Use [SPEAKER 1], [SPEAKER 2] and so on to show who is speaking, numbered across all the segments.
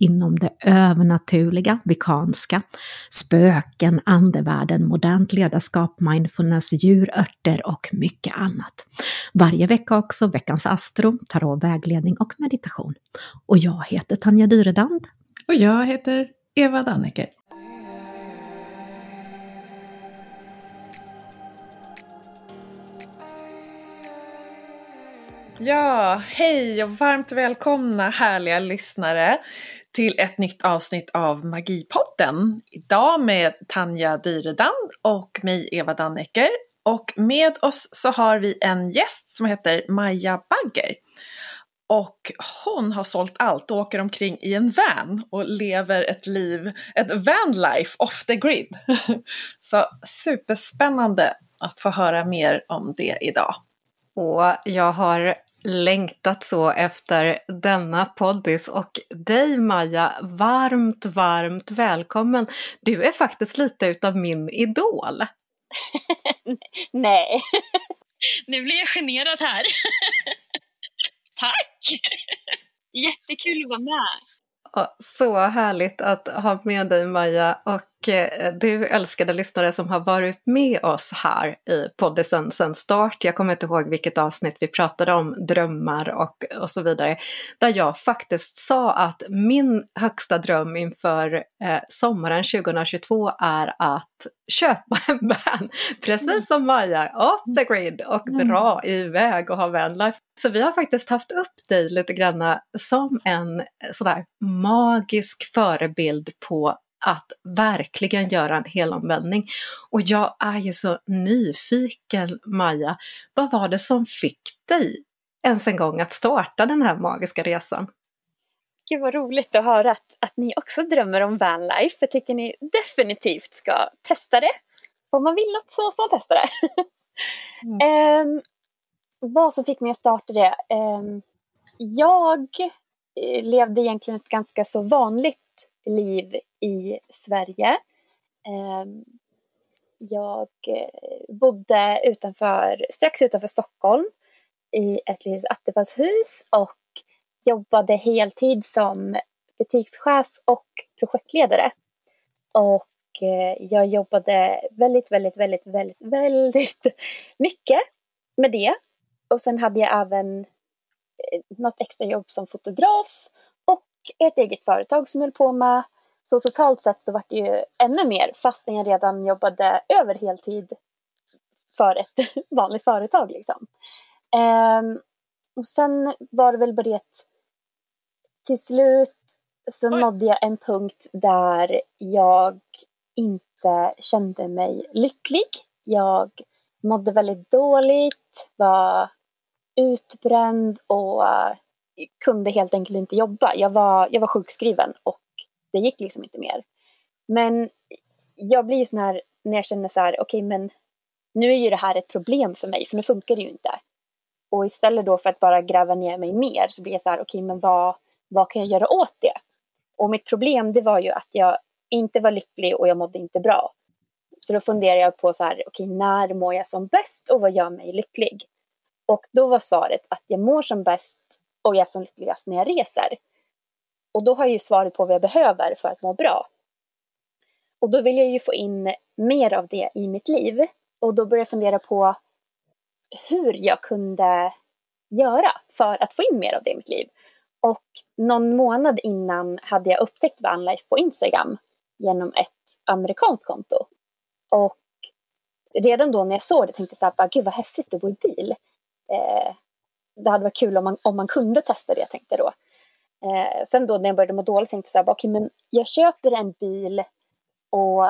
[SPEAKER 1] inom det övernaturliga, vikanska, spöken, andevärlden, modernt ledarskap, mindfulness, djurörter och mycket annat. Varje vecka också veckans astro, tarot, vägledning och meditation. Och jag heter Tanja Dyredand.
[SPEAKER 2] Och jag heter Eva Danneke. Ja, hej och varmt välkomna härliga lyssnare till ett nytt avsnitt av Magipodden. Idag med Tanja Dyredand och mig Eva Dannecker. Och med oss så har vi en gäst som heter Maja Bagger. Och hon har sålt allt och åker omkring i en van och lever ett liv, ett vanlife off the grid. Så superspännande att få höra mer om det idag.
[SPEAKER 1] Och jag har längtat så efter denna poddis och dig Maja, varmt, varmt välkommen. Du är faktiskt lite utav min idol.
[SPEAKER 3] Nej, nu blir jag generad här. Tack! Jättekul att vara med.
[SPEAKER 1] Så härligt att ha med dig Maja och du älskade lyssnare som har varit med oss här i podden sedan start. Jag kommer inte ihåg vilket avsnitt vi pratade om drömmar och, och så vidare. Där jag faktiskt sa att min högsta dröm inför eh, sommaren 2022 är att köpa en van. Precis mm. som Maja, off the grid och mm. dra iväg och ha vanlife. Så vi har faktiskt haft upp dig lite granna som en sådär magisk förebild på att verkligen göra en helomvändning. Och jag är ju så nyfiken, Maja. Vad var det som fick dig ens en gång att starta den här magiska resan?
[SPEAKER 3] Gud vad roligt att höra att, att ni också drömmer om vanlife. Jag tycker ni definitivt ska testa det. Om man vill något så, så testa det. mm. um, vad som fick mig att starta det? Um, jag eh, levde egentligen ett ganska så vanligt liv i Sverige. Ehm, jag eh, bodde utanför, strax utanför Stockholm i ett litet attefallshus och jobbade heltid som butikschef och projektledare. Och eh, jag jobbade väldigt, väldigt, väldigt, väldigt, väldigt mycket med det. Och sen hade jag även eh, något extra jobb som fotograf ett eget företag som höll på med så totalt sett så var det ju ännu mer fastän jag redan jobbade över heltid för ett vanligt företag liksom. Um, och sen var det väl bara det till slut så Oj. nådde jag en punkt där jag inte kände mig lycklig. Jag mådde väldigt dåligt, var utbränd och kunde helt enkelt inte jobba. Jag var, jag var sjukskriven och det gick liksom inte mer. Men jag blir ju sån här, när jag känner så här, okej okay, men nu är ju det här ett problem för mig, för nu funkar det ju inte. Och istället då för att bara gräva ner mig mer så blir jag så här, okej okay, men vad, vad kan jag göra åt det? Och mitt problem det var ju att jag inte var lycklig och jag mådde inte bra. Så då funderar jag på så här, okej okay, när mår jag som bäst och vad gör mig lycklig? Och då var svaret att jag mår som bäst och jag är som lyckligast när jag reser. Och då har jag ju svaret på vad jag behöver för att må bra. Och då vill jag ju få in mer av det i mitt liv. Och då började jag fundera på hur jag kunde göra för att få in mer av det i mitt liv. Och någon månad innan hade jag upptäckt Vanlife på Instagram genom ett amerikanskt konto. Och redan då när jag såg det tänkte jag så här, gud vad häftigt att bo i bil. Eh, det hade varit kul om man, om man kunde testa det, tänkte jag då. Eh, sen då när jag började må dåligt tänkte jag så här, okay, men jag köper en bil och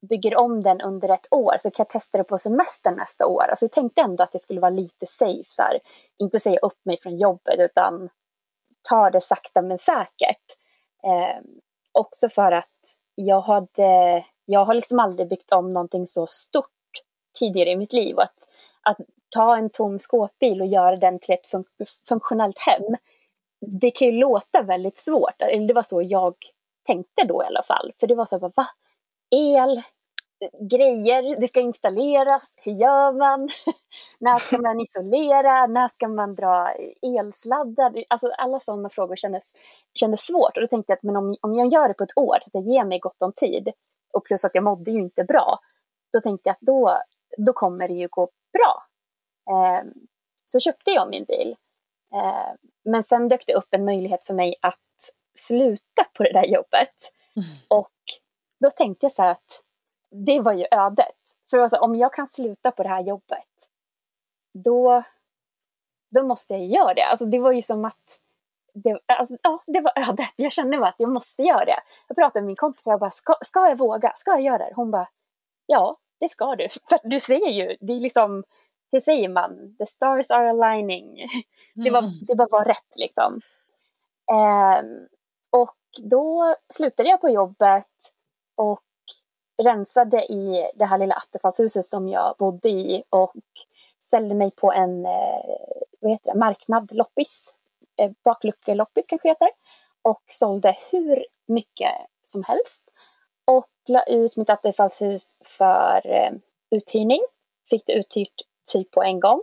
[SPEAKER 3] bygger om den under ett år så kan jag testa det på semestern nästa år. Alltså jag tänkte ändå att det skulle vara lite safe, så här, inte säga upp mig från jobbet utan ta det sakta men säkert. Eh, också för att jag hade, jag har liksom aldrig byggt om någonting så stort tidigare i mitt liv och att, att ta en tom skåpbil och göra den till ett fun funktionellt hem. Det kan ju låta väldigt svårt, eller det var så jag tänkte då i alla fall. För det var så här, va? El, grejer, det ska installeras, hur gör man? när ska man isolera? När ska man dra elsladdar? Alltså alla sådana frågor kändes, kändes svårt och då tänkte jag att men om, om jag gör det på ett år, att jag ger mig gott om tid och plus att jag mådde ju inte bra, då tänkte jag att då, då kommer det ju gå bra. Eh, så köpte jag min bil. Eh, men sen dök det upp en möjlighet för mig att sluta på det där jobbet. Mm. Och då tänkte jag så här att det var ju ödet. För alltså, om jag kan sluta på det här jobbet, då, då måste jag göra det. Alltså, det var ju som att det, alltså, ja, det var ödet. Jag kände bara att jag måste göra det. Jag pratade med min kompis och jag bara, ska, ska jag våga? Ska jag göra det? Hon bara, ja, det ska du. För du säger ju, det är liksom, hur säger man? The stars are aligning. Det, var, mm. det bara var rätt liksom. Eh, och då slutade jag på jobbet och rensade i det här lilla attefallshuset som jag bodde i och ställde mig på en eh, vad heter det, marknad, loppis, eh, bakluckeloppis kanske heter, och sålde hur mycket som helst. Och la ut mitt attefallshus för eh, uthyrning. Fick det uthyrt typ på en gång.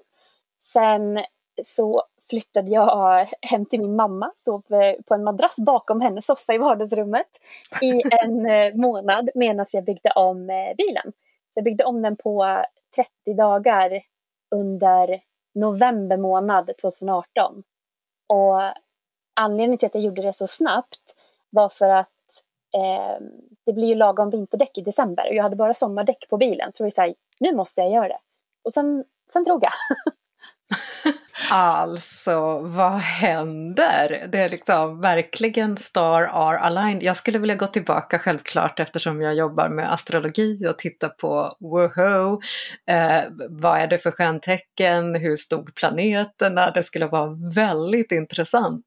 [SPEAKER 3] Sen så flyttade jag hem till min mamma, sov eh, på en madrass bakom hennes soffa i vardagsrummet i en eh, månad medan jag byggde om eh, bilen. Jag byggde om den på 30 dagar under november månad 2018. Och anledningen till att jag gjorde det så snabbt var för att eh, det blir ju lagom vinterdäck i december och jag hade bara sommardäck på bilen så det var så här, nu måste jag göra det. Och sen, sen drog jag.
[SPEAKER 1] Alltså, vad händer? Det är liksom verkligen star are aligned. Jag skulle vilja gå tillbaka självklart eftersom jag jobbar med astrologi och titta på woho, eh, vad är det för stjärntecken, hur stod planeterna? Det skulle vara väldigt intressant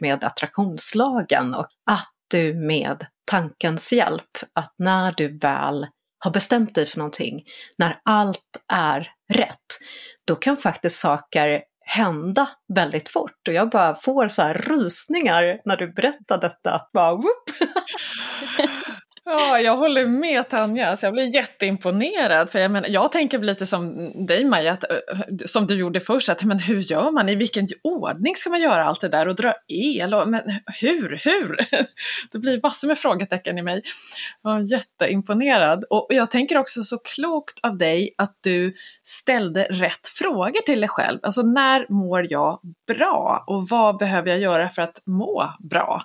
[SPEAKER 1] med attraktionslagen och att du med tankens hjälp, att när du väl har bestämt dig för någonting, när allt är rätt, då kan faktiskt saker hända väldigt fort. Och jag bara får så här rysningar när du berättar detta. Att bara, whoop!
[SPEAKER 2] Ja, jag håller med Tanja. Alltså jag blir jätteimponerad. För jag, menar, jag tänker lite som dig Maja, att, eh, eh, som du gjorde först, att men hur gör man? I vilken ordning ska man göra allt det där och dra el? Och, men hur, hur? Det blir massor med frågetecken i mig. Jag är jätteimponerad. Och jag tänker också så klokt av dig att du ställde rätt frågor till dig själv. Alltså när mår jag bra? Och vad behöver jag göra för att må bra?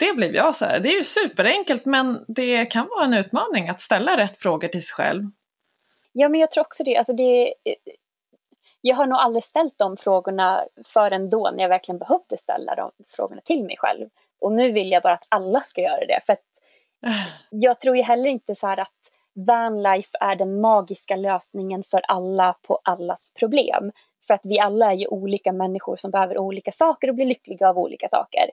[SPEAKER 2] Det blev jag så här. Det är ju superenkelt men det kan vara en utmaning att ställa rätt frågor till sig själv.
[SPEAKER 3] Ja men jag tror också det. Alltså det jag har nog aldrig ställt de frågorna förrän då när jag verkligen behövde ställa de frågorna till mig själv. Och nu vill jag bara att alla ska göra det. För jag tror ju heller inte så här att vanlife är den magiska lösningen för alla på allas problem. För att vi alla är ju olika människor som behöver olika saker och blir lyckliga av olika saker.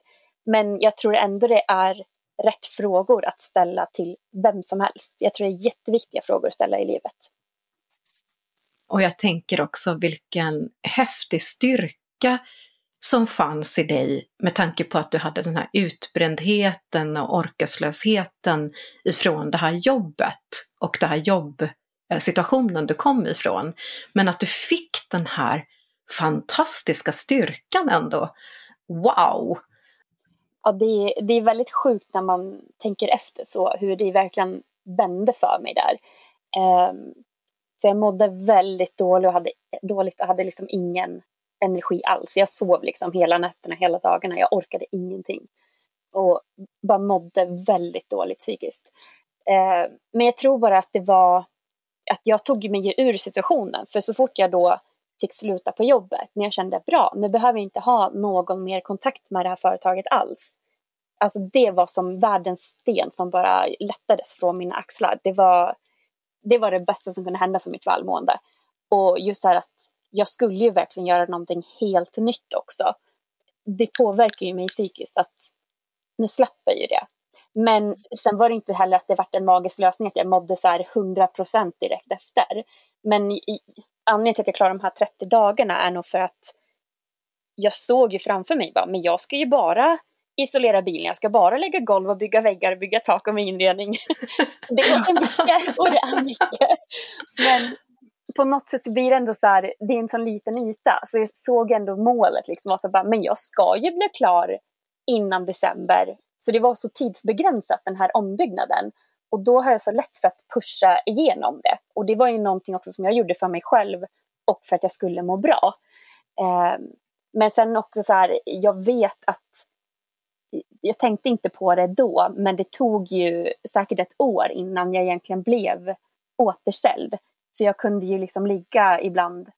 [SPEAKER 3] Men jag tror ändå det är rätt frågor att ställa till vem som helst. Jag tror det är jätteviktiga frågor att ställa i livet.
[SPEAKER 1] Och jag tänker också vilken häftig styrka som fanns i dig med tanke på att du hade den här utbrändheten och orkeslösheten ifrån det här jobbet och den här jobbsituationen du kom ifrån. Men att du fick den här fantastiska styrkan ändå. Wow!
[SPEAKER 3] Ja, det, det är väldigt sjukt när man tänker efter så hur det verkligen vände för mig där. Um, för jag mådde väldigt dåligt och hade, dåligt och hade liksom ingen energi alls. Jag sov liksom hela nätterna, hela dagarna. Jag orkade ingenting. Och bara mådde väldigt dåligt psykiskt. Uh, men jag tror bara att det var att jag tog mig ur situationen. För så fort jag då fick sluta på jobbet, när jag kände bra, nu behöver jag inte ha någon mer kontakt med det här företaget alls. Alltså det var som världens sten som bara lättades från mina axlar. Det var, det var det bästa som kunde hända för mitt välmående. Och just det här att jag skulle ju verkligen göra någonting helt nytt också. Det påverkar ju mig psykiskt att nu släpper ju det. Men sen var det inte heller att det var en magisk lösning att jag mådde så här 100% direkt efter. Men anledningen till att jag klarar de här 30 dagarna är nog för att jag såg ju framför mig bara, men jag ska ju bara isolera bilen, jag ska bara lägga golv och bygga väggar och bygga tak och med inredning. det är mycket och det är mycket. Men på något sätt blir det ändå så här, det är en sån liten yta, så jag såg ändå målet liksom och så bara, men jag ska ju bli klar innan december. Så det var så tidsbegränsat den här ombyggnaden. Och då har jag så lätt för att pusha igenom det. Och det var ju någonting också som jag gjorde för mig själv och för att jag skulle må bra. Eh, men sen också så här, jag vet att jag tänkte inte på det då, men det tog ju säkert ett år innan jag egentligen blev återställd. För jag kunde ju liksom ligga ibland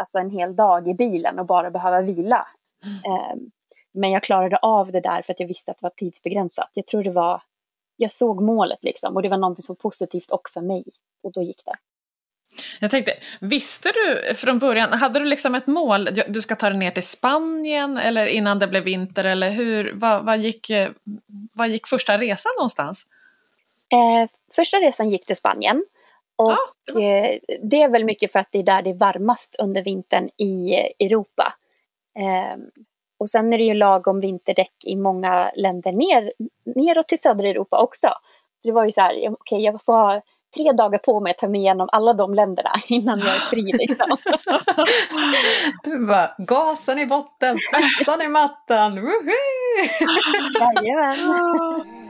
[SPEAKER 3] alltså en hel dag i bilen och bara behöva vila. Mm. Eh, men jag klarade av det där för att jag visste att det var tidsbegränsat. Jag tror det var, jag såg målet liksom och det var någonting som var positivt och för mig. Och då gick det.
[SPEAKER 2] Jag tänkte, visste du från början, hade du liksom ett mål, du ska ta dig ner till Spanien eller innan det blev vinter eller hur, vad, vad, gick, vad gick första resan någonstans?
[SPEAKER 3] Eh, första resan gick till Spanien och ah, det, var... eh, det, är väl mycket för att det är där det är varmast under vintern i Europa. Eh, och sen är det ju lagom vinterdäck i många länder ner, neråt till södra Europa också. Så det var ju så här, okej okay, jag får ha tre dagar på mig att ta mig igenom alla de länderna innan jag är fri. Liksom.
[SPEAKER 1] du bara, gasen i botten, fettan i mattan,
[SPEAKER 3] Jajamän.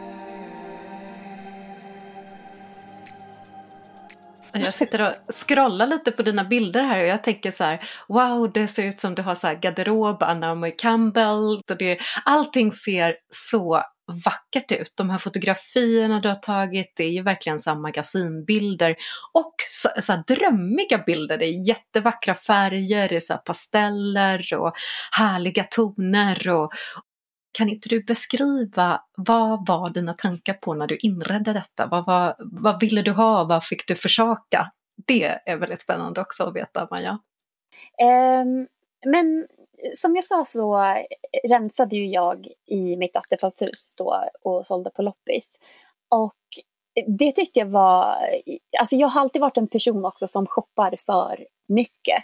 [SPEAKER 1] Jag sitter och scrollar lite på dina bilder här och jag tänker så här, wow, det ser ut som du har så här garderob, Naomi Campbell, och det, allting ser så vackert ut. De här fotografierna du har tagit, det är ju verkligen så magasinbilder och så, så här drömmiga bilder. Det är jättevackra färger, det är så pasteller och härliga toner. Och, kan inte du beskriva vad var dina tankar på när du inredde detta? Vad, var, vad ville du ha? Vad fick du försaka? Det är väldigt spännande också att veta, Maja.
[SPEAKER 3] Um, men eh, som jag sa så eh, rensade ju jag i mitt attefallshus då och sålde på loppis. Och eh, det tyckte jag var, alltså jag har alltid varit en person också som shoppar för mycket.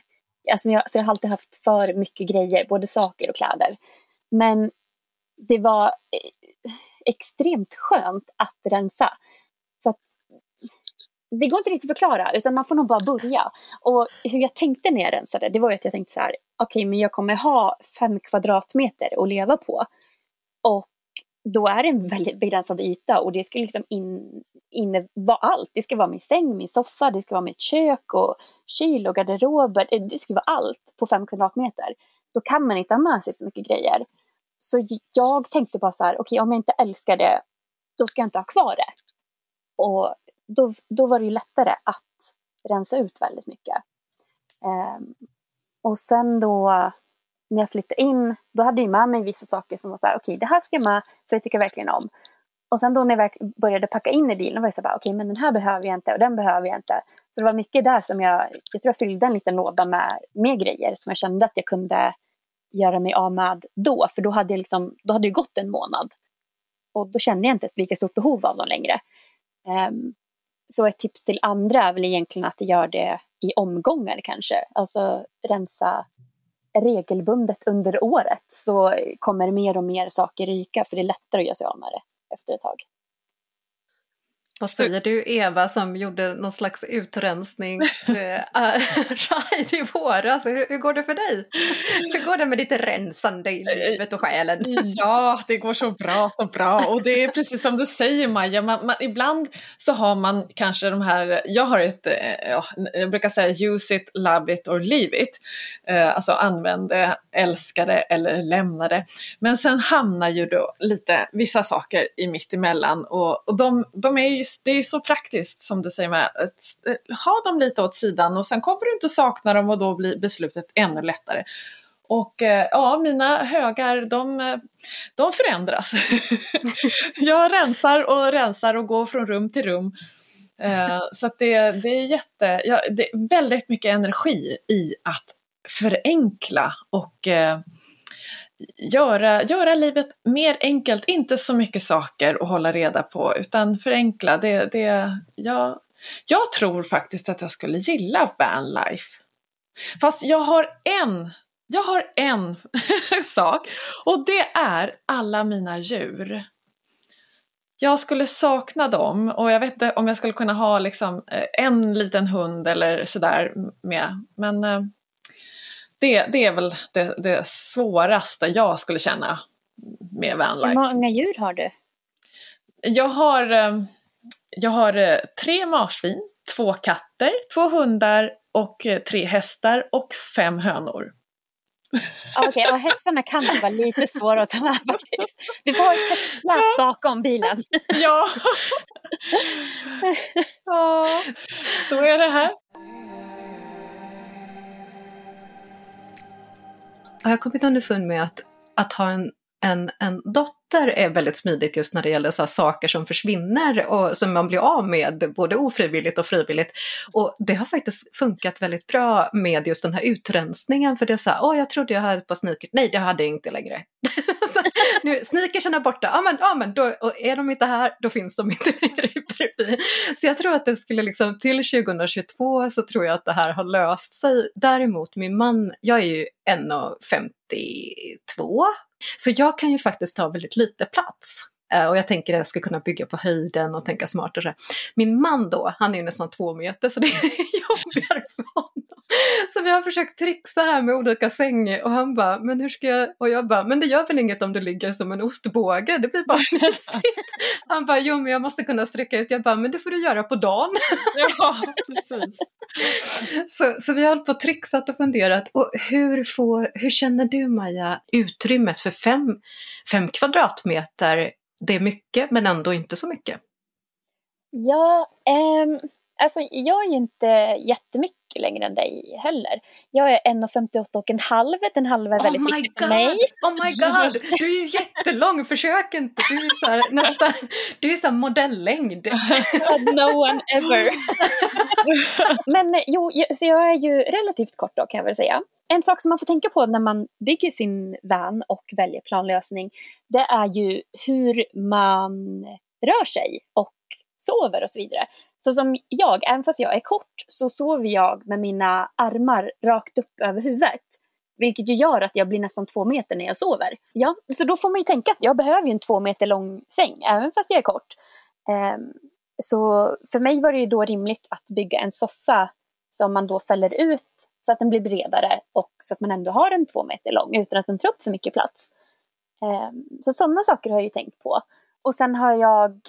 [SPEAKER 3] Alltså jag, så jag har alltid haft för mycket grejer, både saker och kläder. Men det var eh, extremt skönt att rensa. För att det går inte riktigt att förklara, utan man får nog bara börja. Och hur jag tänkte när jag rensade, det var ju att jag tänkte så här, okej, okay, men jag kommer ha fem kvadratmeter att leva på. Och då är det en väldigt begränsad yta och det ska liksom in, in vara allt. Det ska vara min säng, min soffa, det ska vara mitt kök och kyl och garderober. Det ska vara allt på fem kvadratmeter. Då kan man inte ha med sig så mycket grejer. Så jag tänkte bara så här, okej okay, om jag inte älskar det, då ska jag inte ha kvar det. Och då, då var det ju lättare att rensa ut väldigt mycket. Um, och sen då när jag flyttade in, då hade jag med mig vissa saker som var så här, okej okay, det här ska jag med, för det tycker jag verkligen om. Och sen då när jag började packa in i bilen var jag så här, okej okay, men den här behöver jag inte och den behöver jag inte. Så det var mycket där som jag, jag tror jag fyllde en liten låda med, med grejer som jag kände att jag kunde göra mig av med då, för då hade, jag liksom, då hade det gått en månad. Och då kände jag inte ett lika stort behov av dem längre. Um, så ett tips till andra är väl egentligen att göra det i omgångar kanske. Alltså rensa regelbundet under året så kommer mer och mer saker ryka för det är lättare att göra sig av med det efter ett tag.
[SPEAKER 1] Vad säger du Eva som gjorde någon slags utrensningsride i våras? Hur, hur går det för dig? Hur går det med ditt rensande i livet och själen?
[SPEAKER 2] Ja, det går så bra, så bra. Och det är precis som du säger Maja, man, man, ibland så har man kanske de här, jag har ett, eh, ja, jag brukar säga use it, love it or leave it. Eh, alltså använd det, älskade eller lämnade. Men sen hamnar ju då lite vissa saker i mitt emellan och, och de, de är ju det är så praktiskt som du säger med att eh, ha dem lite åt sidan och sen kommer du inte sakna dem och då blir beslutet ännu lättare. Och eh, ja, mina högar de, eh, de förändras. jag rensar och rensar och går från rum till rum. Så att det, det är jätte, ja, det är väldigt mycket energi i att förenkla och eh, göra, göra livet mer enkelt, inte så mycket saker att hålla reda på utan förenkla. Det, det, jag, jag tror faktiskt att jag skulle gilla vanlife. Fast jag har en, jag har en sak och det är alla mina djur. Jag skulle sakna dem och jag vet inte om jag skulle kunna ha liksom eh, en liten hund eller sådär med. Men eh, det, det är väl det, det svåraste jag skulle känna med vanlife.
[SPEAKER 3] Hur många djur har du?
[SPEAKER 2] Jag har, eh, jag har tre marsvin, två katter, två hundar och tre hästar och fem hönor.
[SPEAKER 3] Okej, okay, och hästarna kan vara lite svåra att ta med faktiskt. Du får ha ett plats bakom bilen.
[SPEAKER 2] Ja. ja, så är det här.
[SPEAKER 1] Jag har kommit underfund med att, att ha en en, en dotter är väldigt smidigt just när det gäller så saker som försvinner och som man blir av med både ofrivilligt och frivilligt. Och det har faktiskt funkat väldigt bra med just den här utrensningen för det är så här, åh jag trodde jag hade ett par sneakers, nej det hade jag inte längre. så, nu, sneakersen är borta, ja men, ja, men då, och är de inte här då finns de inte längre i periferin. Så jag tror att det skulle liksom till 2022 så tror jag att det här har löst sig. Däremot min man, jag är ju 1,52 så jag kan ju faktiskt ta väldigt lite plats. Eh, och jag tänker att jag ska kunna bygga på höjden och tänka smartare. Min man då, han är ju nästan två meter så det är jobbigare för honom. Så vi har försökt trixa här med olika sängar och han bara, men hur ska jag? Och jag bara, men det gör väl inget om du ligger som en ostbåge, det blir bara mysigt. Han bara, jo men jag måste kunna sträcka ut. Jag bara, men det får du göra på dagen.
[SPEAKER 2] Ja, precis.
[SPEAKER 1] Så, så vi har hållit på och trixat och funderat. Och hur, får, hur känner du Maja utrymmet för fem, fem kvadratmeter? Det är mycket men ändå inte så mycket.
[SPEAKER 3] Ja, eh, alltså jag är ju inte jättemycket längre än dig heller. Jag är 1,58 och en halv. Den halva är väldigt oh viktig för mig.
[SPEAKER 1] Oh my god! Du är ju jättelång, försök inte. Du är så här, nästan, du är så modellängd.
[SPEAKER 3] no one ever. Men jo, så jag är ju relativt kort då kan jag väl säga. En sak som man får tänka på när man bygger sin van och väljer planlösning, det är ju hur man rör sig och sover och så vidare. Så som jag, även fast jag är kort, så sover jag med mina armar rakt upp över huvudet. Vilket ju gör att jag blir nästan två meter när jag sover. Ja, så då får man ju tänka att jag behöver ju en två meter lång säng, även fast jag är kort. Um, så för mig var det ju då rimligt att bygga en soffa som man då fäller ut så att den blir bredare och så att man ändå har en två meter lång utan att den tar upp för mycket plats. Um, så sådana saker har jag ju tänkt på. Och sen har jag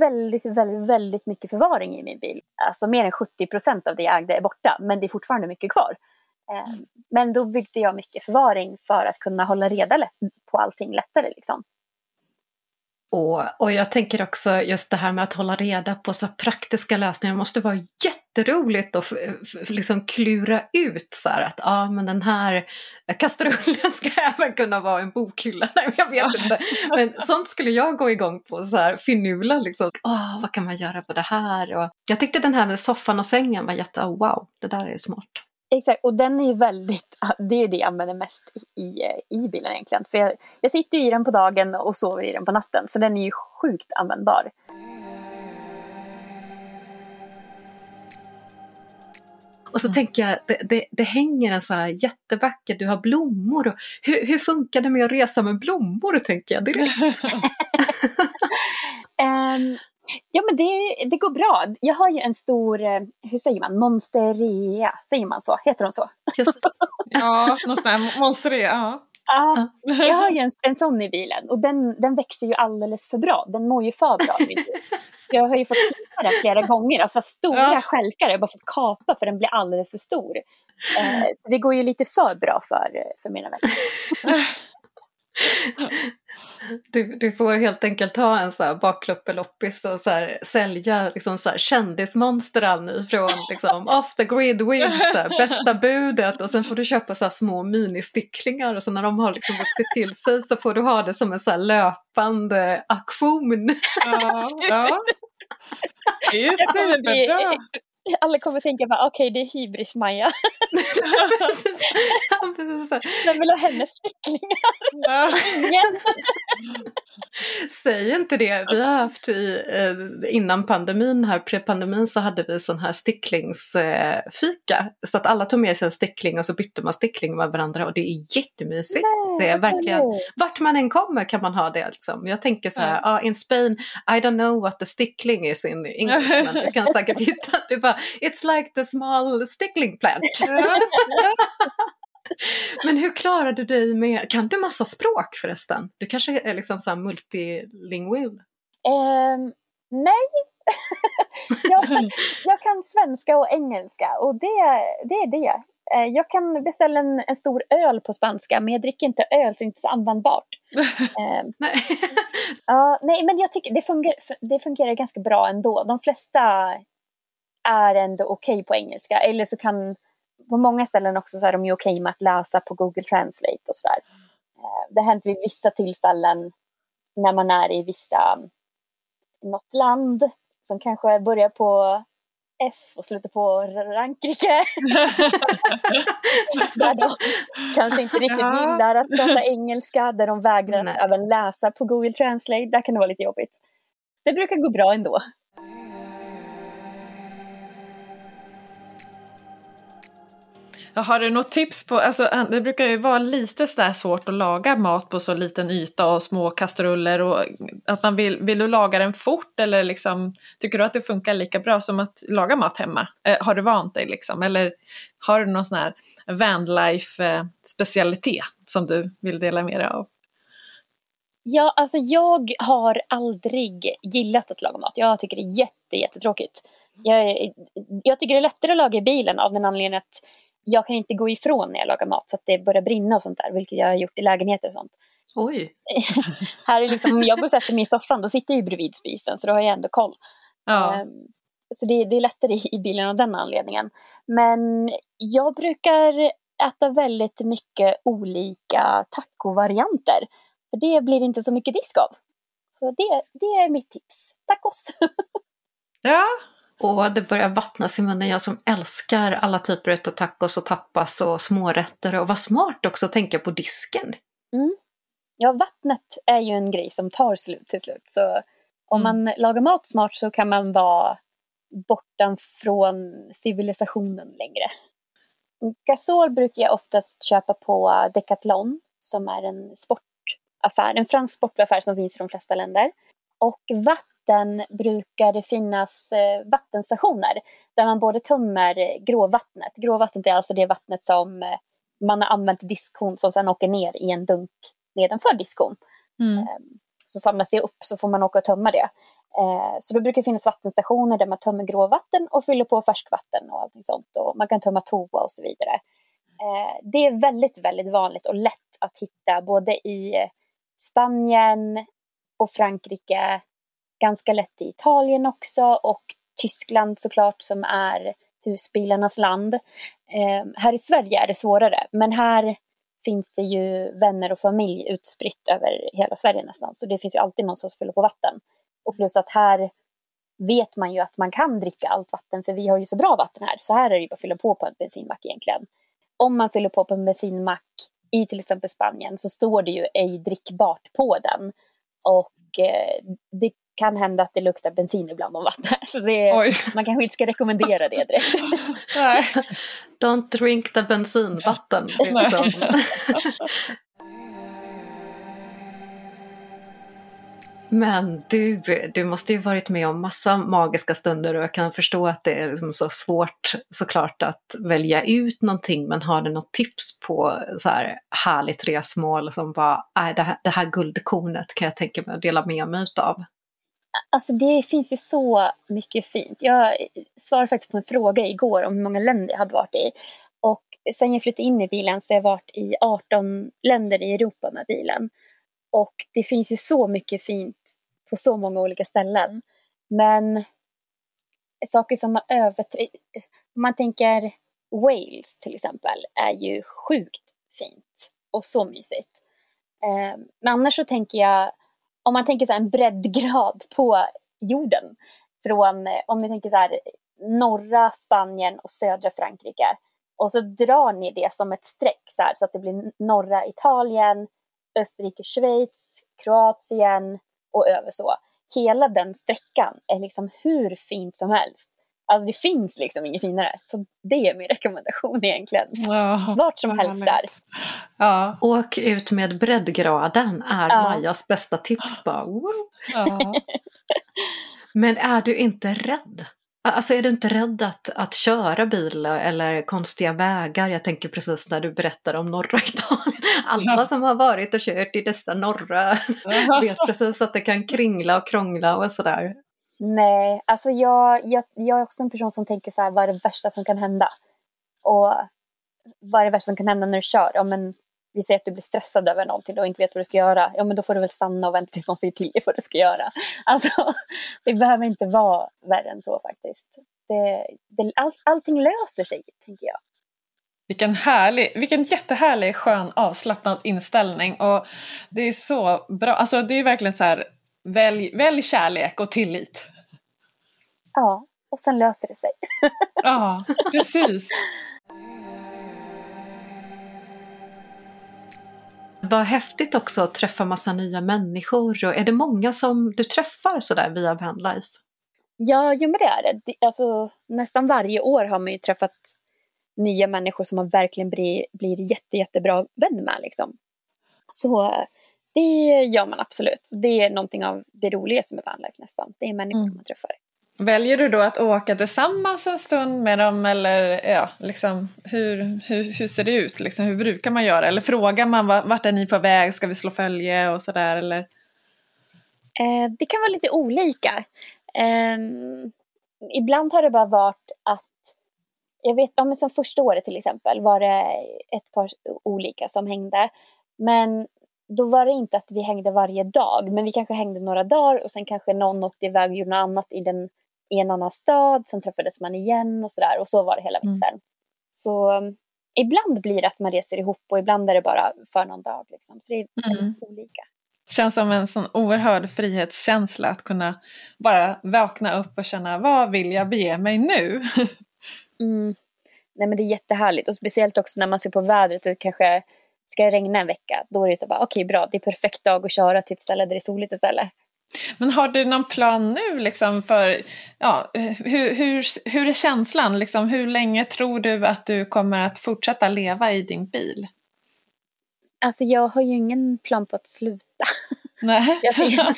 [SPEAKER 3] väldigt, väldigt, väldigt mycket förvaring i min bil. Alltså mer än 70 procent av det jag ägde är borta, men det är fortfarande mycket kvar. Eh, mm. Men då byggde jag mycket förvaring för att kunna hålla reda på allting lättare. Liksom.
[SPEAKER 1] Och, och jag tänker också just det här med att hålla reda på så praktiska lösningar måste vara jätteroligt att liksom klura ut så här att ja ah, men den här kastrullen ska även kunna vara en bokhylla. Nej jag vet inte. Men sånt skulle jag gå igång på så här finula liksom. Oh, vad kan man göra på det här? Och jag tyckte den här med soffan och sängen var jätte, oh, wow, det där är smart.
[SPEAKER 3] Exakt, och den är ju väldigt, det är det jag använder mest i, i bilen egentligen. För jag, jag sitter i den på dagen och sover i den på natten, så den är ju sjukt användbar.
[SPEAKER 1] Och så mm. tänker jag, det, det, det, hänger en så här jättevacker, du har blommor. Och, hur, hur funkar det med att resa med blommor, tänker jag direkt?
[SPEAKER 3] um, Ja men det, det går bra. Jag har ju en stor, eh, hur säger man, monsterea, säger man så? Heter hon så?
[SPEAKER 2] Just. ja, någon sån här monsterea, ja.
[SPEAKER 3] Ja, jag har ju en, en sån i bilen och den, den växer ju alldeles för bra. Den mår ju för bra. Jag har ju fått klippa den flera gånger, alltså stora ja. skälkar har jag bara fått kapa för den blir alldeles för stor. Eh, så det går ju lite för bra för, för mina vänner.
[SPEAKER 1] Du, du får helt enkelt ha en så här bakluppeloppis och så här, sälja liksom så här kändismonstren ifrån liksom off the grid with här, bästa budet och sen får du köpa så här små ministicklingar och så när de har liksom vuxit till sig så får du ha det som en så här löpande aktion.
[SPEAKER 2] Ja, ja. Det är ju superbra.
[SPEAKER 3] alla kommer tänka bara okej okay, det är hybris-Maja. Vem vill ha hennes kycklingar? Ingen.
[SPEAKER 1] Säg inte det. Vi har haft i, eh, innan pandemin här, pre-pandemin så hade vi sån här sticklingsfika. Så att alla tog med sig en stickling och så bytte man stickling med varandra och det är jättemysigt. Det verkligen, vart man än kommer kan man ha det liksom. Jag tänker så här, ja. ah, in Spain, I don't know what the stickling is in English, men du kan säkert hitta, det bara, it's like the small stickling plant. Men hur klarar du dig med, kan du massa språk förresten? Du kanske är liksom så multilingual?
[SPEAKER 3] Um, nej, jag, jag, kan svenska och engelska och det, det är det. Eh, jag kan beställa en, en, stor öl på spanska men jag dricker inte öl så det är inte så användbart. um, nej. uh, nej men jag tycker det fungerar, det fungerar ganska bra ändå. De flesta är ändå okej okay på engelska eller så kan på många ställen också så är de ju okej okay med att läsa på Google Translate och sådär. Eh, det har hänt vid vissa tillfällen när man är i vissa, något land som kanske börjar på F och slutar på Frankrike. där de kanske inte riktigt gillar att prata engelska, där de vägrar Nej. även läsa på Google Translate. Där kan det vara lite jobbigt. Det brukar gå bra ändå.
[SPEAKER 2] Har du något tips på, alltså det brukar ju vara lite sådär svårt att laga mat på så liten yta och små kastruller och att man vill, vill du laga den fort eller liksom tycker du att det funkar lika bra som att laga mat hemma? Eh, har du vant dig liksom eller har du någon sån här vanlife-specialitet eh, som du vill dela med dig av?
[SPEAKER 3] Ja, alltså jag har aldrig gillat att laga mat. Jag tycker det är jätte, jättetråkigt. Jag, jag tycker det är lättare att laga i bilen av den anledningen att jag kan inte gå ifrån när jag lagar mat så att det börjar brinna och sånt där, vilket jag har gjort i lägenheter och sånt.
[SPEAKER 1] Oj!
[SPEAKER 3] här är liksom, om jag går och sätter mig i soffan, då sitter jag ju bredvid spisen, så då har jag ändå koll. Ja. Um, så det, det, är lättare i bilen av den anledningen. Men jag brukar äta väldigt mycket olika tacovarianter. För det blir inte så mycket disk av. Så det, det är mitt tips. Tacos!
[SPEAKER 2] ja,
[SPEAKER 1] och det börjar vattnas i munnen, jag som älskar alla typer av tacos och tapas och smårätter. Och vad smart också att tänka på disken.
[SPEAKER 3] Mm. Ja, vattnet är ju en grej som tar slut till slut. Så om mm. man lagar mat smart så kan man vara bortan från civilisationen längre. Gasol brukar jag oftast köpa på Decathlon som är en sportaffär, en fransk sportaffär som finns i de flesta länder. Och vatten vatten brukar det finnas eh, vattenstationer där man både tömmer gråvattnet. Gråvattnet är alltså det vattnet som eh, man har använt diskhon som sedan åker ner i en dunk nedanför diskhon. Mm. Eh, så samlas det upp så får man åka och tömma det. Så då brukar det finnas vattenstationer där man tömmer gråvatten och fyller på färskvatten och allting sånt. Och man kan tömma toa och så vidare. Det är väldigt, väldigt vanligt och lätt att hitta både i Spanien och Frankrike ganska lätt i Italien också och Tyskland såklart som är husbilarnas land. Eh, här i Sverige är det svårare men här finns det ju vänner och familj utspritt över hela Sverige nästan så det finns ju alltid någon att fylla på vatten. Och plus att här vet man ju att man kan dricka allt vatten för vi har ju så bra vatten här så här är det ju bara att fylla på på en bensinmack egentligen. Om man fyller på på en bensinmack i till exempel Spanien så står det ju ej drickbart på den. Och det kan hända att det luktar bensin ibland om vattnet. Så det, man kanske inte ska rekommendera det direkt.
[SPEAKER 1] Don't drink the bensinvatten. Men du, du måste ju varit med om massa magiska stunder och jag kan förstå att det är liksom så svårt såklart att välja ut någonting men har du något tips på så här härligt resmål som bara, det här, det här guldkornet kan jag tänka mig att dela med mig utav?
[SPEAKER 3] Alltså det finns ju så mycket fint. Jag svarade faktiskt på en fråga igår om hur många länder jag hade varit i. Och sen jag flyttade in i bilen så har jag varit i 18 länder i Europa med bilen. Och det finns ju så mycket fint på så många olika ställen. Men saker som har överträffat, om man tänker Wales till exempel, är ju sjukt fint och så mysigt. Eh, men annars så tänker jag om man tänker så en breddgrad på jorden. Från, eh, om ni tänker så här, norra Spanien och södra Frankrike. Och så drar ni det som ett streck så, här, så att det blir norra Italien, Österrike, Schweiz, Kroatien och över så. Hela den sträckan är liksom hur fint som helst. Alltså det finns liksom inget finare. Så det är min rekommendation egentligen. Ja, Vart som helst där.
[SPEAKER 1] Ja. Åk ut med breddgraden är ja. Majas bästa tips. Bara, ja. Men är du inte rädd? Alltså är du inte rädd att, att köra bil eller konstiga vägar? Jag tänker precis när du berättar om norra Italien. Alla som har varit och kört i dessa norra vet precis att det kan kringla och krångla och sådär.
[SPEAKER 3] Nej, alltså jag, jag, jag är också en person som tänker så här, vad är det värsta som kan hända? Och vad är det värsta som kan hända när du kör? Ja, men vi säger att du blir stressad över någonting och inte vet vad du ska göra. Ja, men då får du väl stanna och vänta tills någon säger till dig vad du ska göra. Alltså, det behöver inte vara värre än så faktiskt. Det, det, all, allting löser sig, tänker jag.
[SPEAKER 2] Vilken härlig, vilken jättehärlig, skön, avslappnad inställning. Och det är så bra, alltså det är verkligen så här, välj, välj kärlek och tillit.
[SPEAKER 3] Ja, och sen löser det sig.
[SPEAKER 2] ja, precis.
[SPEAKER 1] Vad häftigt också att träffa massa nya människor. Och är det många som du träffar sådär via Vanlife?
[SPEAKER 3] Ja, jo men det är det. Alltså, nästan varje år har man ju träffat nya människor som man verkligen blir, blir jätte, jättebra vän med. Liksom. Så det gör man absolut. Det är någonting av det roligaste med Vanlife nästan. Det är människor mm. man träffar.
[SPEAKER 2] Väljer du då att åka tillsammans en stund med dem eller ja, liksom, hur, hur, hur ser det ut? Liksom, hur brukar man göra? Eller frågar man vart är ni på väg? Ska vi slå följe och sådär? Eller?
[SPEAKER 3] Eh, det kan vara lite olika. Eh, ibland har det bara varit att jag vet, ja, men som första året till exempel var det ett par olika som hängde. Men då var det inte att vi hängde varje dag, men vi kanske hängde några dagar och sen kanske någon åkte iväg och gjorde något annat i den i en annan stad, sen träffades man igen och sådär och så var det hela mm. vintern. Mm. Så um, ibland blir det att man reser ihop och ibland är det bara för någon dag. Liksom. Så det är mm. olika.
[SPEAKER 2] Känns som en sån oerhörd frihetskänsla att kunna bara vakna upp och känna vad vill jag bege mig nu?
[SPEAKER 3] mm. Nej men det är jättehärligt och speciellt också när man ser på vädret, det kanske ska regna en vecka. Då är det så bara okej okay, bra, det är perfekt dag att köra till ett ställe där det är soligt istället.
[SPEAKER 2] Men har du någon plan nu liksom för, ja, hur, hur, hur är känslan? Liksom, hur länge tror du att du kommer att fortsätta leva i din bil?
[SPEAKER 3] Alltså jag har ju ingen plan på att sluta.
[SPEAKER 2] Nej.
[SPEAKER 3] jag,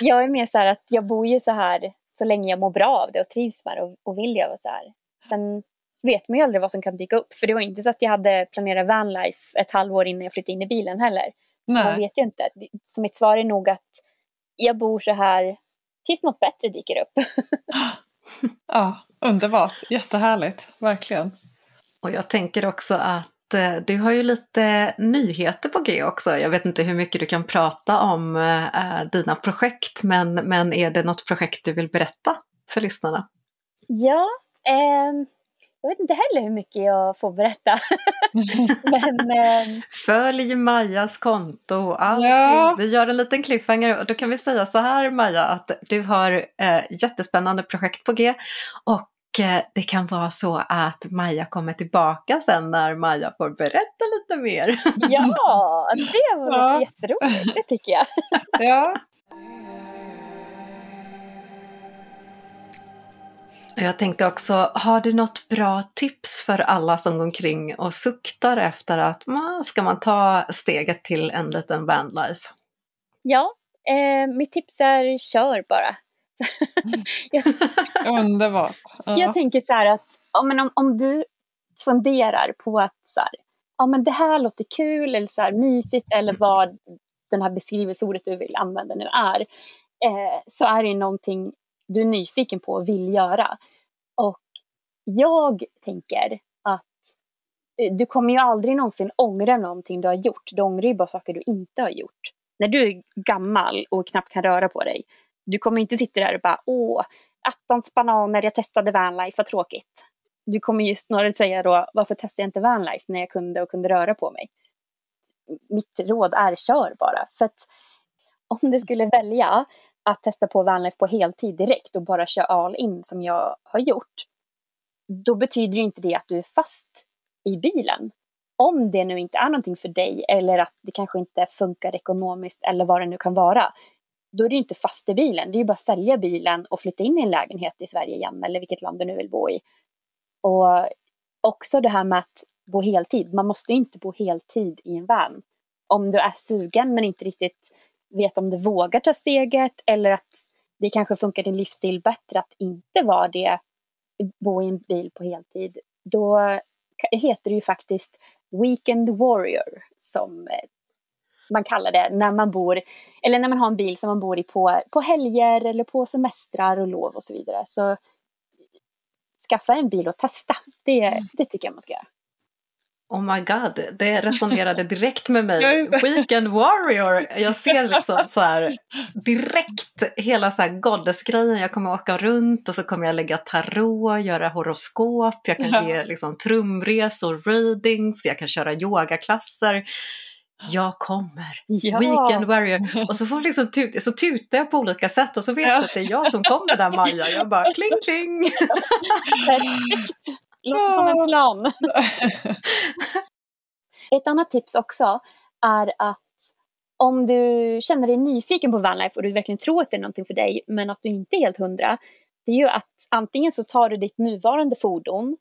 [SPEAKER 3] jag, är mer så här att jag bor ju så här så länge jag mår bra av det och trivs med det och, och vill göra så här. Sen vet man ju aldrig vad som kan dyka upp. För det var inte så att jag hade planerat vanlife ett halvår innan jag flyttade in i bilen heller. Så Nej. man vet ju inte. Så mitt svar är nog att jag bor så här tills något bättre dyker upp.
[SPEAKER 2] ja, underbart. Jättehärligt, verkligen.
[SPEAKER 1] Och jag tänker också att eh, du har ju lite nyheter på G också. Jag vet inte hur mycket du kan prata om äh, dina projekt, men, men är det något projekt du vill berätta för lyssnarna?
[SPEAKER 3] Ja, eh, jag vet inte heller hur mycket jag får berätta. Men, eh...
[SPEAKER 1] Följ Majas konto. Ja. Vi gör en liten cliffhanger och då kan vi säga så här Maja att du har eh, jättespännande projekt på G och eh, det kan vara så att Maja kommer tillbaka sen när Maja får berätta lite mer.
[SPEAKER 3] ja, det vore ja. jätteroligt, det tycker jag.
[SPEAKER 2] ja.
[SPEAKER 1] Jag tänkte också, har du något bra tips för alla som går omkring och suktar efter att man ska man ta steget till en liten vanlife?
[SPEAKER 3] Ja, eh, mitt tips är kör bara.
[SPEAKER 2] Underbart.
[SPEAKER 3] Ja. Jag tänker så här att ja, men om, om du funderar på att så här, ja, men det här låter kul eller så här, mysigt eller vad den här beskrivelseordet du vill använda nu är, eh, så är det någonting du är nyfiken på och vill göra. Och jag tänker att eh, du kommer ju aldrig någonsin ångra någonting du har gjort. Du ångrar ju bara saker du inte har gjort. När du är gammal och knappt kan röra på dig, du kommer inte sitta där och bara åh, attans bananer, jag testade vanlife, vad tråkigt. Du kommer ju snarare säga då, varför testade jag inte vanlife när jag kunde och kunde röra på mig? Mitt råd är kör bara. För att om du skulle välja att testa på vanlife på heltid direkt och bara köra all in som jag har gjort, då betyder inte det att du är fast i bilen. Om det nu inte är någonting för dig eller att det kanske inte funkar ekonomiskt eller vad det nu kan vara. Då är du inte fast i bilen. Det är ju bara att sälja bilen och flytta in i en lägenhet i Sverige igen eller vilket land du nu vill bo i. Och också det här med att bo heltid. Man måste inte bo heltid i en van. Om du är sugen men inte riktigt vet om du vågar ta steget eller att det kanske funkar din livsstil bättre att inte vara det, bo i en bil på heltid. Då heter det ju faktiskt Weekend Warrior som eh, man kallar det när man bor, eller när man har en bil som man bor i på, på helger eller på semestrar och lov och så vidare. Så skaffa en bil och testa, det, mm. det tycker jag man ska göra.
[SPEAKER 1] Oh my god, det resonerade direkt med mig. Weekend warrior! Jag ser liksom så här direkt hela så här goddess-grejen. Jag kommer åka runt och så kommer jag lägga tarot, göra horoskop, jag kan ja. ge liksom trumresor, readings, jag kan köra yogaklasser. Jag kommer! Ja. Weekend warrior! Och så, får liksom tut så tutar jag på olika sätt och så vet jag att det är jag som kommer där Maja. Jag bara kling kling!
[SPEAKER 3] Perfekt! Låter som en plan. Ett annat tips också är att om du känner dig nyfiken på vanlife och du verkligen tror att det är någonting för dig men att du inte är helt hundra. Det är ju att antingen så tar du ditt nuvarande fordon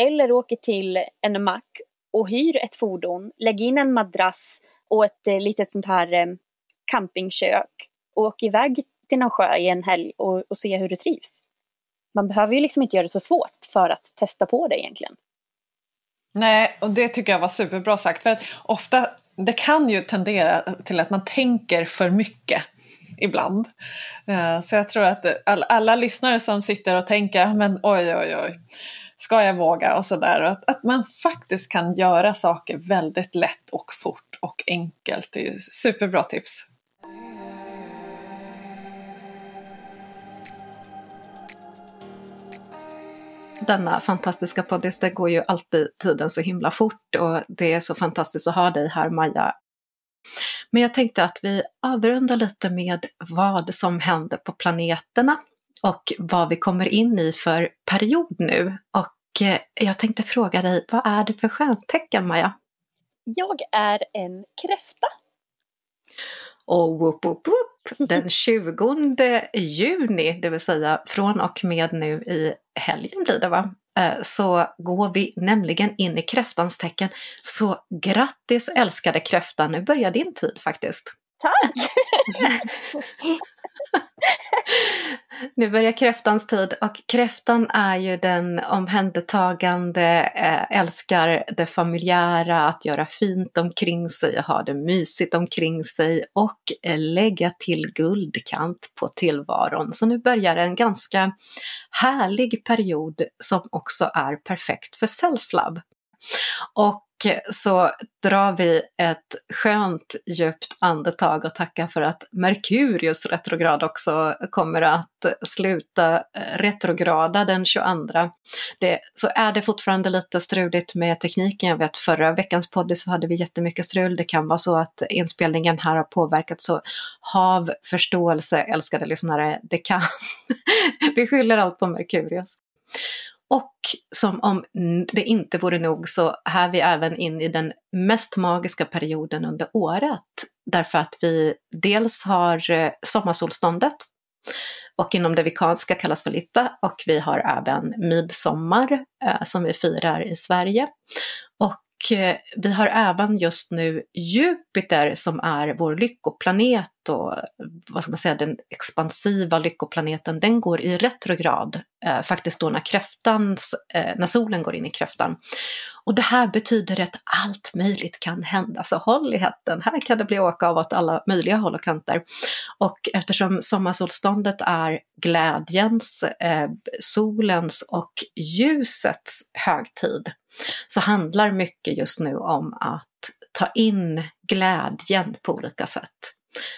[SPEAKER 3] eller åker till en mack och hyr ett fordon, lägger in en madrass och ett eh, litet sånt här eh, campingkök och åker iväg till någon sjö i en helg och, och se hur du trivs man behöver ju liksom inte göra det så svårt för att testa på det egentligen.
[SPEAKER 2] Nej, och det tycker jag var superbra sagt. För att ofta, det kan ju tendera till att man tänker för mycket ibland. Eh, så jag tror att alla lyssnare som sitter och tänker, ah, men oj, oj, oj, ska jag våga och sådär. Att, att man faktiskt kan göra saker väldigt lätt och fort och enkelt. Det är superbra tips.
[SPEAKER 1] Denna fantastiska poddis. Det går ju alltid tiden så himla fort och det är så fantastiskt att ha dig här Maja. Men jag tänkte att vi avrundar lite med vad som händer på planeterna och vad vi kommer in i för period nu. Och eh, jag tänkte fråga dig, vad är det för stjärntecken Maja?
[SPEAKER 3] Jag är en kräfta.
[SPEAKER 1] Och whoop, whoop, whoop, den 20 juni, det vill säga från och med nu i helgen blir det va? Eh, så går vi nämligen in i kräftans tecken. Så grattis älskade kräfta, nu börjar din tid faktiskt.
[SPEAKER 3] Tack!
[SPEAKER 1] nu börjar kräftans tid och kräftan är ju den omhändertagande, eh, älskar det familjära, att göra fint omkring sig, och ha det mysigt omkring sig och eh, lägga till guldkant på tillvaron. Så nu börjar en ganska härlig period som också är perfekt för self-love. Och så drar vi ett skönt djupt andetag och tackar för att Merkurius retrograd också kommer att sluta eh, retrograda den 22. Det, så är det fortfarande lite struligt med tekniken. Jag vet förra veckans podd så hade vi jättemycket strul. Det kan vara så att inspelningen här har påverkats. Så hav förståelse älskade lyssnare. Det kan. vi skyller allt på Merkurius. Och som om det inte vore nog så är vi även in i den mest magiska perioden under året. Därför att vi dels har eh, sommarsolståndet och inom det vikanska kallas för Litta och vi har även midsommar eh, som vi firar i Sverige. Och Eh, vi har även just nu Jupiter som är vår lyckoplanet och eh, vad ska man säga, den expansiva lyckoplaneten, den går i retrograd, eh, faktiskt då när kräftans, eh, när solen går in i kräftan. Och det här betyder att allt möjligt kan hända, så håll i hatten, här kan det bli åka av åt alla möjliga håll och kanter. Och eftersom sommarsolståndet är glädjens, eh, solens och ljusets högtid, så handlar mycket just nu om att ta in glädjen på olika sätt.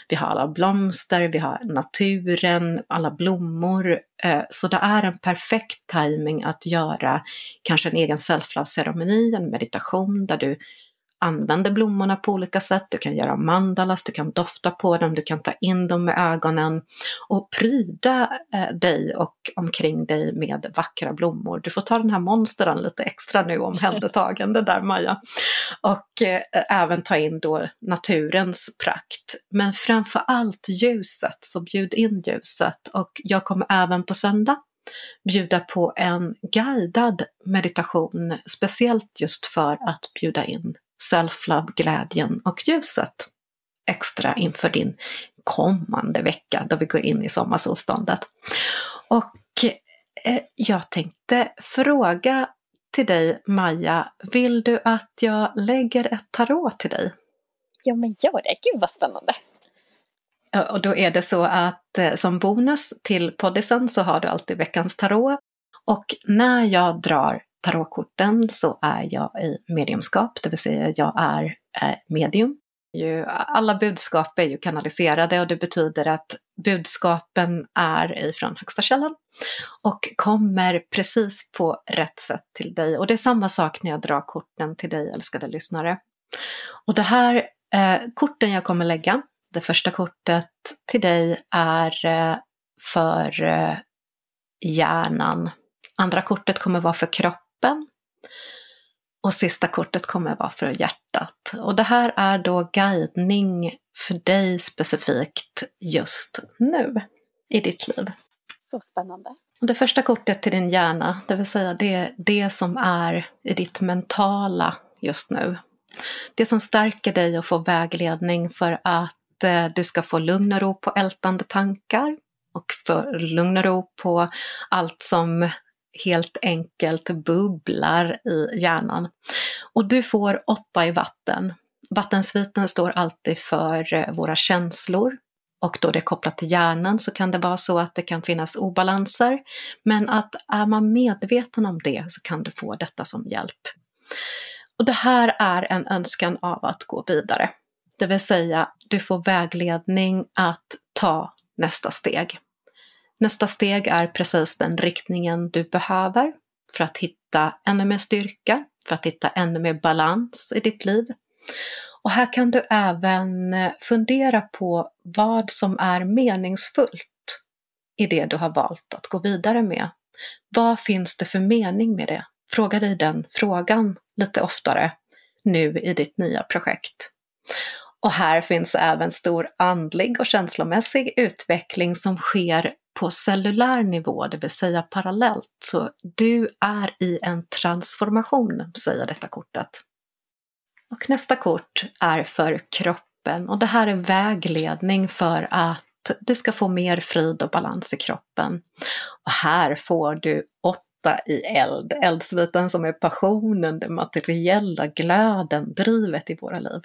[SPEAKER 1] Vi har alla blomster, vi har naturen, alla blommor. Eh, så det är en perfekt timing att göra kanske en egen self-love-ceremoni, en meditation där du använder blommorna på olika sätt. Du kan göra mandalas, du kan dofta på dem, du kan ta in dem med ögonen och pryda eh, dig och omkring dig med vackra blommor. Du får ta den här monstern lite extra nu omhändertagande där Maja. Och eh, även ta in då naturens prakt. Men framför allt ljuset, så bjud in ljuset. Och jag kommer även på söndag bjuda på en guidad meditation speciellt just för att bjuda in self-love, glädjen och ljuset extra inför din kommande vecka då vi går in i sommarsolståndet. Och eh, jag tänkte fråga till dig Maja, vill du att jag lägger ett tarot till dig?
[SPEAKER 3] Ja men gör det, gud vad spännande!
[SPEAKER 1] Och då är det så att eh, som bonus till poddisen så har du alltid veckans tarot. Och när jag drar tarotkorten så är jag i mediumskap, det vill säga jag är eh, medium. Alla budskap är ju kanaliserade och det betyder att budskapen är ifrån högsta källan och kommer precis på rätt sätt till dig. Och det är samma sak när jag drar korten till dig älskade lyssnare. Och det här eh, korten jag kommer lägga, det första kortet till dig är eh, för eh, hjärnan. Andra kortet kommer vara för kroppen. Och sista kortet kommer vara för hjärtat. Och det här är då guidning för dig specifikt just nu i ditt liv.
[SPEAKER 3] Så spännande.
[SPEAKER 1] Det första kortet till din hjärna, det vill säga det, det som är i ditt mentala just nu. Det som stärker dig och får vägledning för att Eh, du ska få lugn och ro på ältande tankar och för lugn och ro på allt som helt enkelt bubblar i hjärnan. Och du får åtta i vatten. Vattensviten står alltid för eh, våra känslor och då det är kopplat till hjärnan så kan det vara så att det kan finnas obalanser. Men att är man medveten om det så kan du få detta som hjälp. Och det här är en önskan av att gå vidare. Det vill säga, du får vägledning att ta nästa steg. Nästa steg är precis den riktningen du behöver för att hitta ännu mer styrka, för att hitta ännu mer balans i ditt liv. Och här kan du även fundera på vad som är meningsfullt i det du har valt att gå vidare med. Vad finns det för mening med det? Fråga dig den frågan lite oftare nu i ditt nya projekt. Och här finns även stor andlig och känslomässig utveckling som sker på cellulär nivå, det vill säga parallellt. Så du är i en transformation, säger detta kortet. Och nästa kort är för kroppen och det här är vägledning för att du ska få mer frid och balans i kroppen. Och här får du åtta i eld, eldsviten som är passionen, den materiella glöden, drivet i våra liv.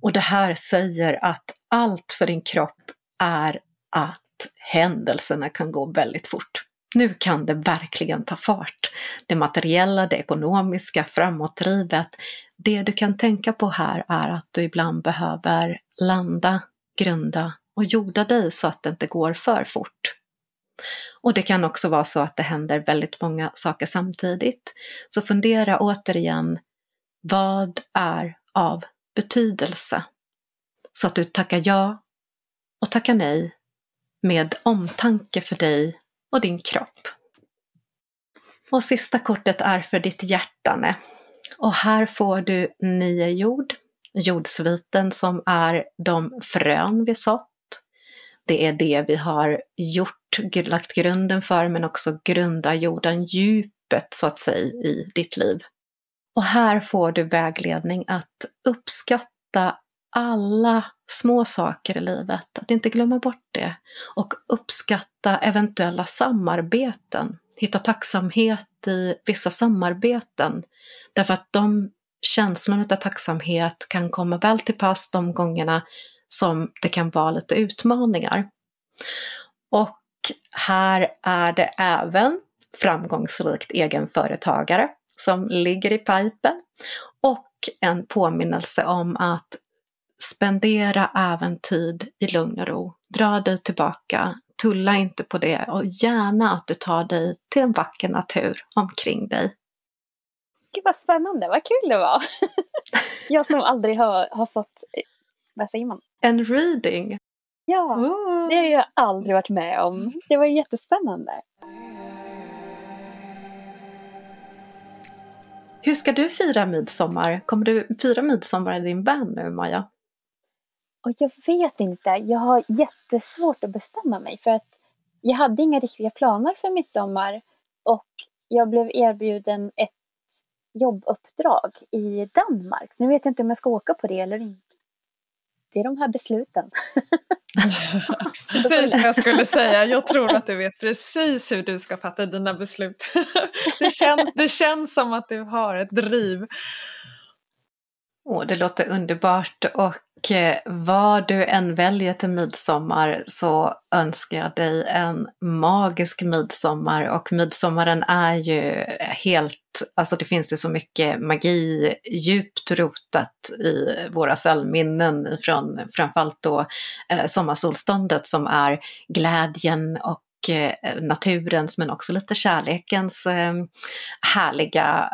[SPEAKER 1] Och det här säger att allt för din kropp är att händelserna kan gå väldigt fort. Nu kan det verkligen ta fart. Det materiella, det ekonomiska, framåtdrivet. Det du kan tänka på här är att du ibland behöver landa, grunda och jorda dig så att det inte går för fort. Och det kan också vara så att det händer väldigt många saker samtidigt. Så fundera återigen, vad är av betydelse? Så att du tackar ja och tackar nej med omtanke för dig och din kropp. Och sista kortet är för ditt hjärtane. Och här får du nio jord, jordsviten som är de frön vi sått. Det är det vi har gjort lagt grunden för, men också grunda jorden djupet så att säga i ditt liv. Och här får du vägledning att uppskatta alla små saker i livet, att inte glömma bort det. Och uppskatta eventuella samarbeten. Hitta tacksamhet i vissa samarbeten. Därför att de känslorna av tacksamhet kan komma väl till pass de gångerna som det kan vara lite utmaningar. Och här är det även framgångsrikt egenföretagare som ligger i pipen och en påminnelse om att spendera även tid i lugn och ro. Dra dig tillbaka, tulla inte på det och gärna att du tar dig till en vacker natur omkring dig.
[SPEAKER 3] Gud vad spännande, vad kul det var! jag som aldrig har, har fått, vad säger man?
[SPEAKER 1] En reading?
[SPEAKER 3] Ja, oh. det har jag aldrig varit med om. Det var jättespännande.
[SPEAKER 1] Hur ska du fira midsommar? Kommer du fira midsommar i din band nu, Maja?
[SPEAKER 3] Och jag vet inte. Jag har jättesvårt att bestämma mig för att jag hade inga riktiga planer för midsommar och jag blev erbjuden ett jobbuppdrag i Danmark. Så nu vet jag inte om jag ska åka på det eller inte. Det är de här besluten.
[SPEAKER 2] precis som jag skulle säga. Jag tror att du vet precis hur du ska fatta dina beslut. det, känns, det känns som att du har ett driv.
[SPEAKER 1] Oh, det låter underbart och Eh, vad du än väljer till midsommar så önskar jag dig en magisk midsommar. Och midsommaren är ju helt, alltså det finns ju så mycket magi djupt rotat i våra cellminnen från framförallt då eh, sommarsolståndet som är glädjen och eh, naturens men också lite kärlekens eh, härliga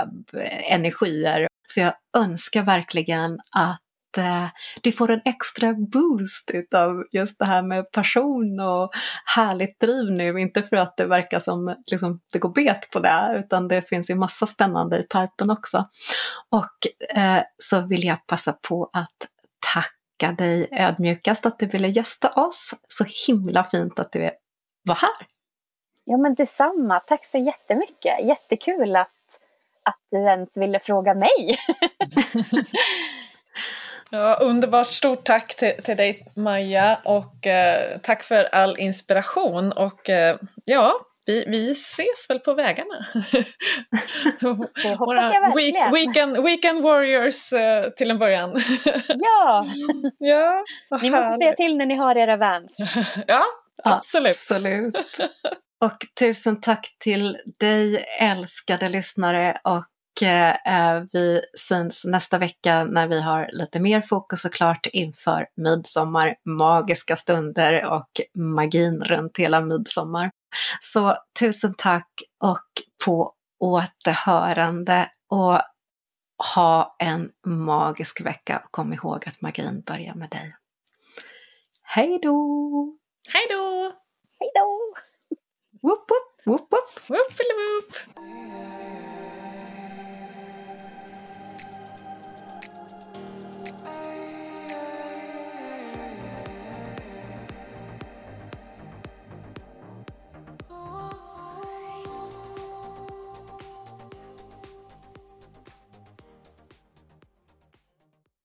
[SPEAKER 1] energier. Så jag önskar verkligen att eh, du får en extra boost utav just det här med passion och härligt driv nu. Inte för att det verkar som liksom, det går bet på det, utan det finns ju massa spännande i pipen också. Och eh, så vill jag passa på att tacka dig ödmjukast att du ville gästa oss. Så himla fint att du var här.
[SPEAKER 3] Ja men detsamma, tack så jättemycket. Jättekul att att du ens ville fråga mig.
[SPEAKER 2] ja, underbart. Stort tack till, till dig Maja och eh, tack för all inspiration och eh, ja, vi, vi ses väl på vägarna.
[SPEAKER 3] Det hoppas jag verkligen.
[SPEAKER 2] Weekend, weekend Warriors eh, till en början.
[SPEAKER 3] ja!
[SPEAKER 2] ja
[SPEAKER 3] ni måste säga till när ni har era vans.
[SPEAKER 2] ja, absolut.
[SPEAKER 1] absolut. Och tusen tack till dig älskade lyssnare och eh, vi syns nästa vecka när vi har lite mer fokus såklart inför midsommar, magiska stunder och magin runt hela midsommar. Så tusen tack och på återhörande och ha en magisk vecka och kom ihåg att magin börjar med dig. Hej då!
[SPEAKER 2] Hej då!
[SPEAKER 3] Hej då!
[SPEAKER 1] Whoop, whoop, whoop, whoop.
[SPEAKER 2] whoop.